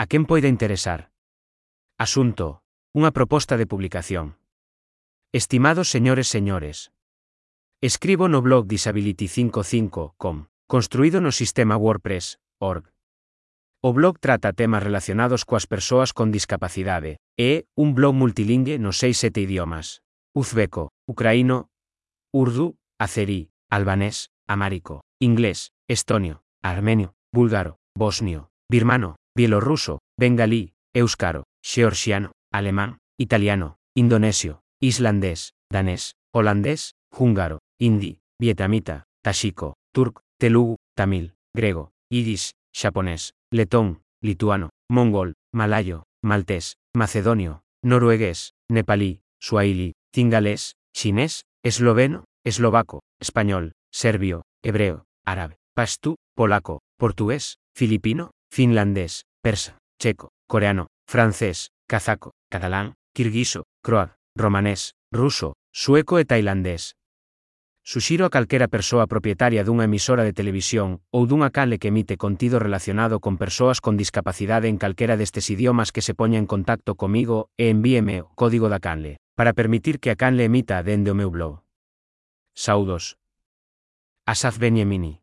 A quen poida interesar? Asunto. Unha proposta de publicación. Estimados señores señores. Escribo no blog disability55.com, construído no sistema WordPress, org. O blog trata temas relacionados coas persoas con discapacidade, e un blog multilingue nos seis sete idiomas. Uzbeco, ucraíno, urdu, azerí, albanés, amárico, inglés, estonio, armenio, búlgaro, bosnio, birmano, bielorruso, bengalí, euskaro, georgiano, alemán, italiano, indonesio, islandés, danés, holandés, húngaro, hindi, vietnamita, tashiko, turco, telugu, tamil, grego, yiddish, japonés, letón, lituano, mongol, malayo, maltés, macedonio, noruegués, nepalí, suahili, cingalés, chinés, esloveno, eslovaco, español, serbio, hebreo, árabe, pastú, polaco, portugués, filipino, finlandés, persa, checo, coreano, francés, kazaco, catalán, kirguiso, croat, romanés, ruso, sueco e tailandés. Suxiro a calquera persoa propietaria dunha emisora de televisión ou dunha canle que emite contido relacionado con persoas con discapacidade en calquera destes idiomas que se poña en contacto comigo e envíeme código da canle, para permitir que a canle emita dende o meu blog. Saudos. Asaf Beniamini.